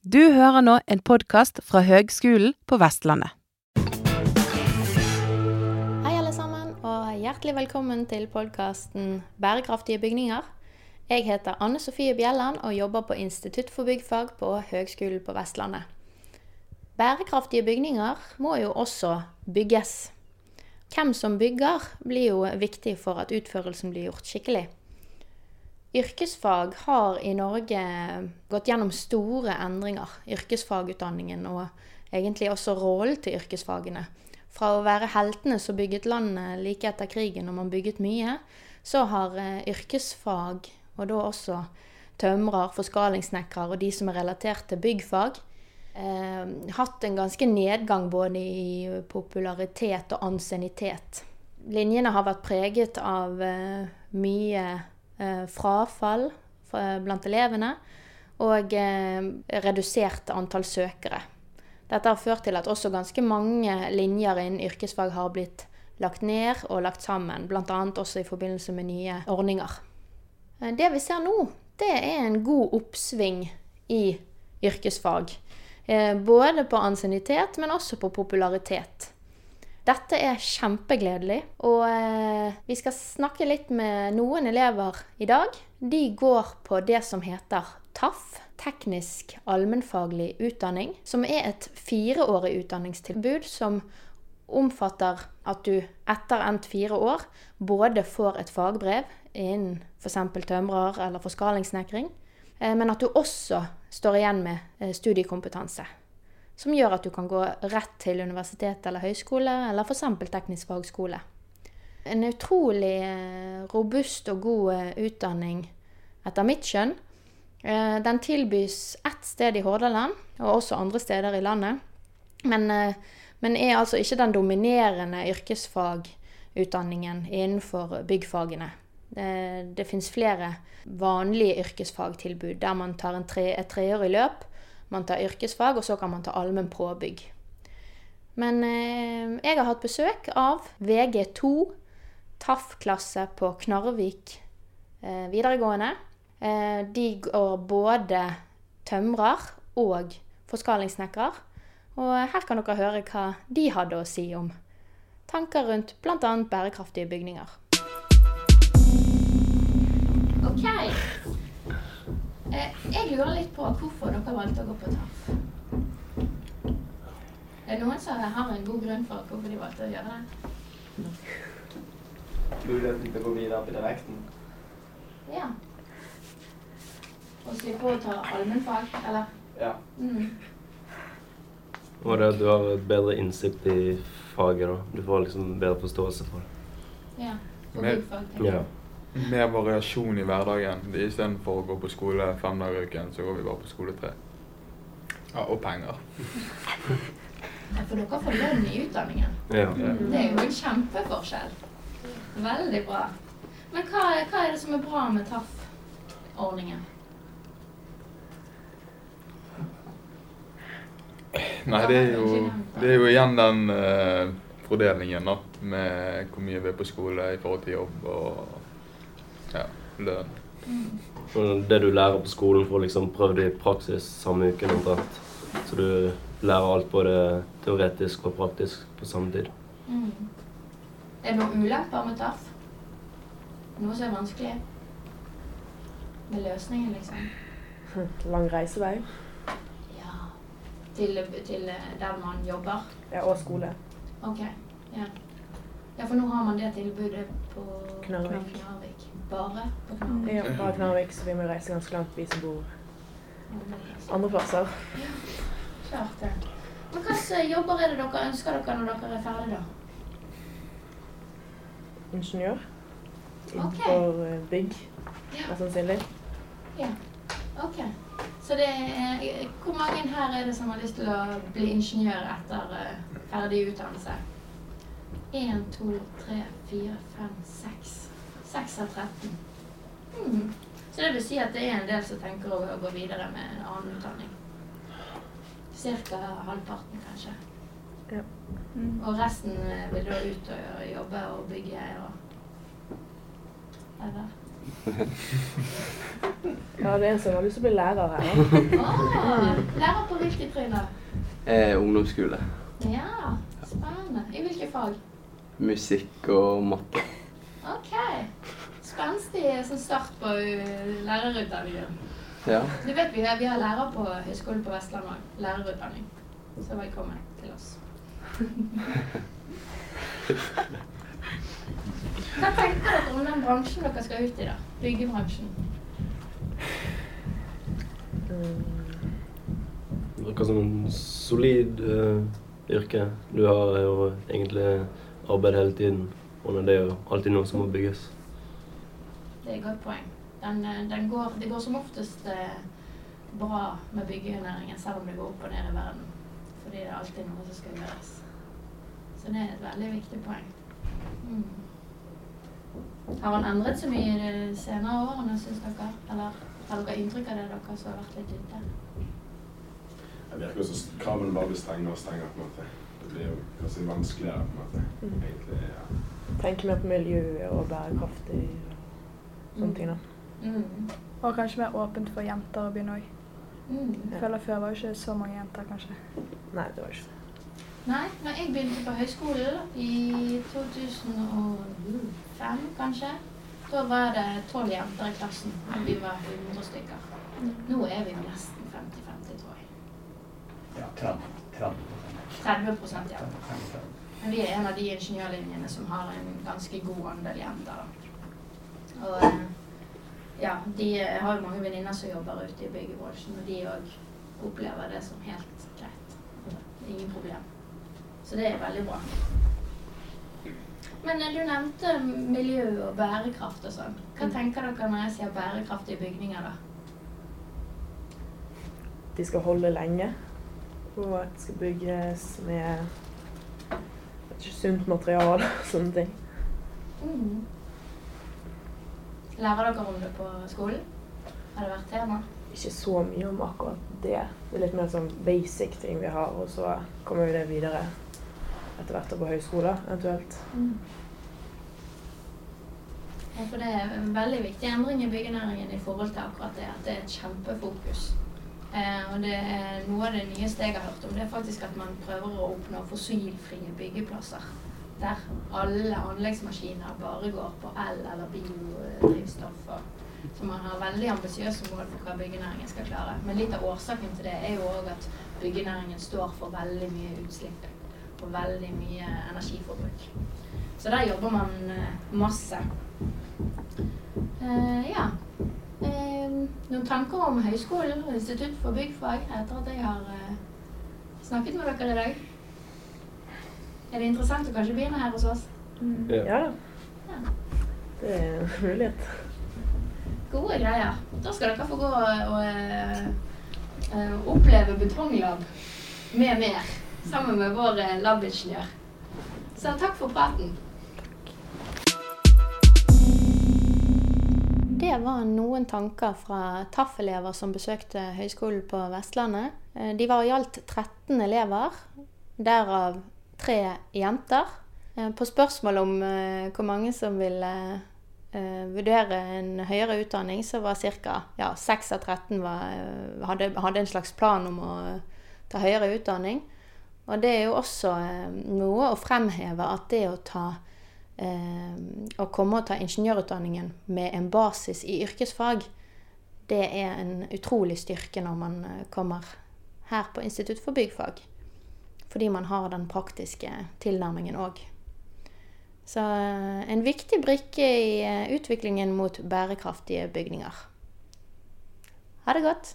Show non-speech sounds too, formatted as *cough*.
Du hører nå en podkast fra Høgskolen på Vestlandet. Hei, alle sammen, og hjertelig velkommen til podkasten 'Bærekraftige bygninger'. Jeg heter Anne Sofie Bjelland og jobber på Institutt for byggfag på Høgskolen på Vestlandet. Bærekraftige bygninger må jo også bygges. Hvem som bygger, blir jo viktig for at utførelsen blir gjort skikkelig. Yrkesfag har i Norge gått gjennom store endringer. Yrkesfagutdanningen og egentlig også rollen til yrkesfagene. Fra å være heltene som bygget landet like etter krigen, og man bygget mye, så har eh, yrkesfag, og da også tømrer, forskalingssnekrer og de som er relatert til byggfag, eh, hatt en ganske nedgang både i popularitet og ansiennitet. Linjene har vært preget av eh, mye frafall blant elevene og eh, redusert antall søkere. Dette har ført til at også ganske mange linjer innen yrkesfag har blitt lagt ned og lagt sammen, bl.a. også i forbindelse med nye ordninger. Eh, det vi ser nå, det er en god oppsving i yrkesfag. Eh, både på ansiennitet, men også på popularitet. Dette er kjempegledelig, og eh, vi skal snakke litt med noen elever i dag. De går på det som heter TAF, teknisk allmennfaglig utdanning, som er et fireårig utdanningstilbud som omfatter at du etter endt fire år både får et fagbrev innen f.eks. tømrer eller forskalingssnekring, eh, men at du også står igjen med eh, studiekompetanse. Som gjør at du kan gå rett til universitet eller høyskole, eller f.eks. teknisk fagskole. En utrolig eh, robust og god utdanning, etter mitt skjønn. Den tilbys ett sted i Hordaland, og også andre steder i landet. Men, men er altså ikke den dominerende yrkesfagutdanningen innenfor byggfagene. Det, det fins flere vanlige yrkesfagtilbud der man tar tre, et treårig løp. Man tar yrkesfag, og så kan man ta allmenn påbygg. Men eh, jeg har hatt besøk av VG2, TAF-klasse på Knarvik eh, videregående. Eh, de går både tømrer og forskalingssnekker. Og her kan dere høre hva de hadde å si om tanker rundt bl.a. bærekraftige bygninger. OK. Eh, jeg lurer litt på hvorfor dere valgte å gå på TAF. Er det noen som har en god grunn for hvorfor de valgte å gjøre det? Muligheten til å gå videre på direkten. Ja. Og slippe å ta allmennfag, eller? Ja. Mm. Og det at du har bedre innsikt i faget, da. Du får liksom bedre forståelse for det. Ja. For Mer- byggfag. tenker jeg. Ja. Mer variasjon i hverdagen. Istedenfor å gå på skole fem dager i uken, så går vi bare på skole tre. Ja, og penger. Ja, for dere får lønn i utdanningen. ja. Det er jo en kjempeforskjell. Veldig bra. Men hva, hva er det som er bra med TAF-ordningen? Nei, det er jo, det er jo igjen den uh, fordelingen da, med hvor mye vi er på skole i forhold til jobb og ja, det Og det du lærer på skolen, får liksom prøvd i praksis samme uken omtrent. Så du lærer alt både teoretisk og praktisk på samme tid. Mm. Er det noen ulemper med TAF? Noe som er vanskelig? Med løsningen, liksom? *laughs* Lang reisevei. Ja. Til, til der man jobber? Ja, og skole. Ok. Ja. Ja, for nå har man det tilbudet på Knarvik. Knarvik. Bare på Knarvik? Ja, bare Knarvik, så vi må reise ganske langt, vi som bor andre plasser. Klart det. Men hvilke jobber er det dere ønsker dere når dere er ferdige, da? Ingeniør. Innenfor eh, bygg, Ja. mest sannsynlig. Ja. Ok. Så det er, hvor mange her er det som har lyst til å bli ingeniør etter eh, ferdig utdannelse? Én, to, tre, fire, fem, seks. Seks av 13. Mm. Så det vil si at det er en del som tenker å gå videre med en annen utdanning. Cirka halvparten, kanskje. Ja. Og resten eh, vil da ut og jobbe og bygge og Eller? *laughs* Ja, det er en som har lyst til å bli lærer her. Ah, lærer på hvilket trinn da? Eh, ungdomsskole. Ja, spennende. I hvilke fag? Musikk og matte. Ok. Spenstig sånn start på uh, lærerutdanningen. Ja. Du vet vi vi har lærer på Høgskolen på Vestlandet òg. Lærerutdanning. Så velkommen til oss. Hva tenker dere om den bransjen dere skal ut i, da? Byggebransjen. Noe som en solid uh, yrke. Du har jo egentlig arbeid hele tiden. Og det er jo alltid noe som må bygges. Det er et godt poeng. Den, eh, den går, det går som oftest eh, bra med byggenæringen, selv om det går opp og ned i verden. Fordi det er alltid noe som skal gjøres. Så det er et veldig viktig poeng. Mm. Har han endret så mye i de senere årene, syns dere? Eller har dere inntrykk av det, dere som har vært litt ute? Det virker som kabelen bare blir strengere og strengere. på en måte. Det blir jo kanskje vanskeligere på en måte. Mm. Egentlig, ja. Tenke mer på miljøet og bærekraftig og sånne ting. da. Mm. Og kanskje mer åpent for jenter å begynne òg. Mm. Føler før var jo ikke så mange jenter, kanskje. Nei, det var ikke det. Nei, når jeg begynte på høyskolen i 2005 kanskje, da var det tolv jenter i klassen, og vi var 100 stykker. Nå er vi nesten 50-50, tror jeg. Ja, 30, 30 30 prosent, ja. Men vi er en av de ingeniørlinjene som har en ganske god andel jenter. Og eh, ja, de har jo mange venninner som jobber ute i byggebransjen, og de òg opplever det som helt greit. Ingen problem. Så det er veldig bra. Men eh, du nevnte miljø og bærekraft og sånn. Hva Mm. tenker dere når jeg sier bærekraftige bygninger, da? De skal holde lenge, og at det skal bygges med et sunt materiale og sånne ting. Mm. Lærer dere om det på skolen? Har det vært tema? Ikke så mye om akkurat det. Det er litt mer sånn basic ting vi har, og så kommer vi det videre etter hvert på høyskole eventuelt. Ja, for det er en veldig viktig endring i byggenæringen i forhold til akkurat det. At det er et kjempefokus. Eh, og det er noe av det nyeste jeg har hørt om, det er faktisk at man prøver å oppnå fossilfrie byggeplasser. Der alle anleggsmaskiner bare går på el eller biodrivstoff. Så man har veldig ambisiøse mål for hva byggenæringen skal klare. Men litt av årsaken til det er jo òg at byggenæringen står for veldig mye utslipp. Og veldig mye energiforbruk. Så der jobber man eh, masse. Eh, ja. Eh, noen tanker om høyskolen og Institutt for byggfag etter at jeg har eh, snakket med dere i dag? Er det interessant å kanskje begynne her hos oss? Ja. Ja. Ja. Det er en mulighet. Gode greier. Da skal dere få gå og, og uh, eh, oppleve betonglab med mer. Sammen med vår eh, labingeniør. Så takk for praten. Det var noen tanker fra TAF-elever som besøkte Høgskolen på Vestlandet. Eh, De var i alt 13 elever, derav tre jenter. Eh, På spørsmål om eh, hvor mange som ville vurdere en høyere utdanning, så var ca. Ja, 6 av 13 var, hadde, hadde en slags plan om å ta høyere utdanning. Og det er jo også noe å fremheve at det å ta å komme og ta ingeniørutdanningen med en basis i yrkesfag, det er en utrolig styrke når man eh, kommer her på Institutt for byggfag. Fordi man har den praktiske tilnærmingen òg. Så eh, en viktig brikke i eh, utviklingen mot bærekraftige bygninger. Ha det godt.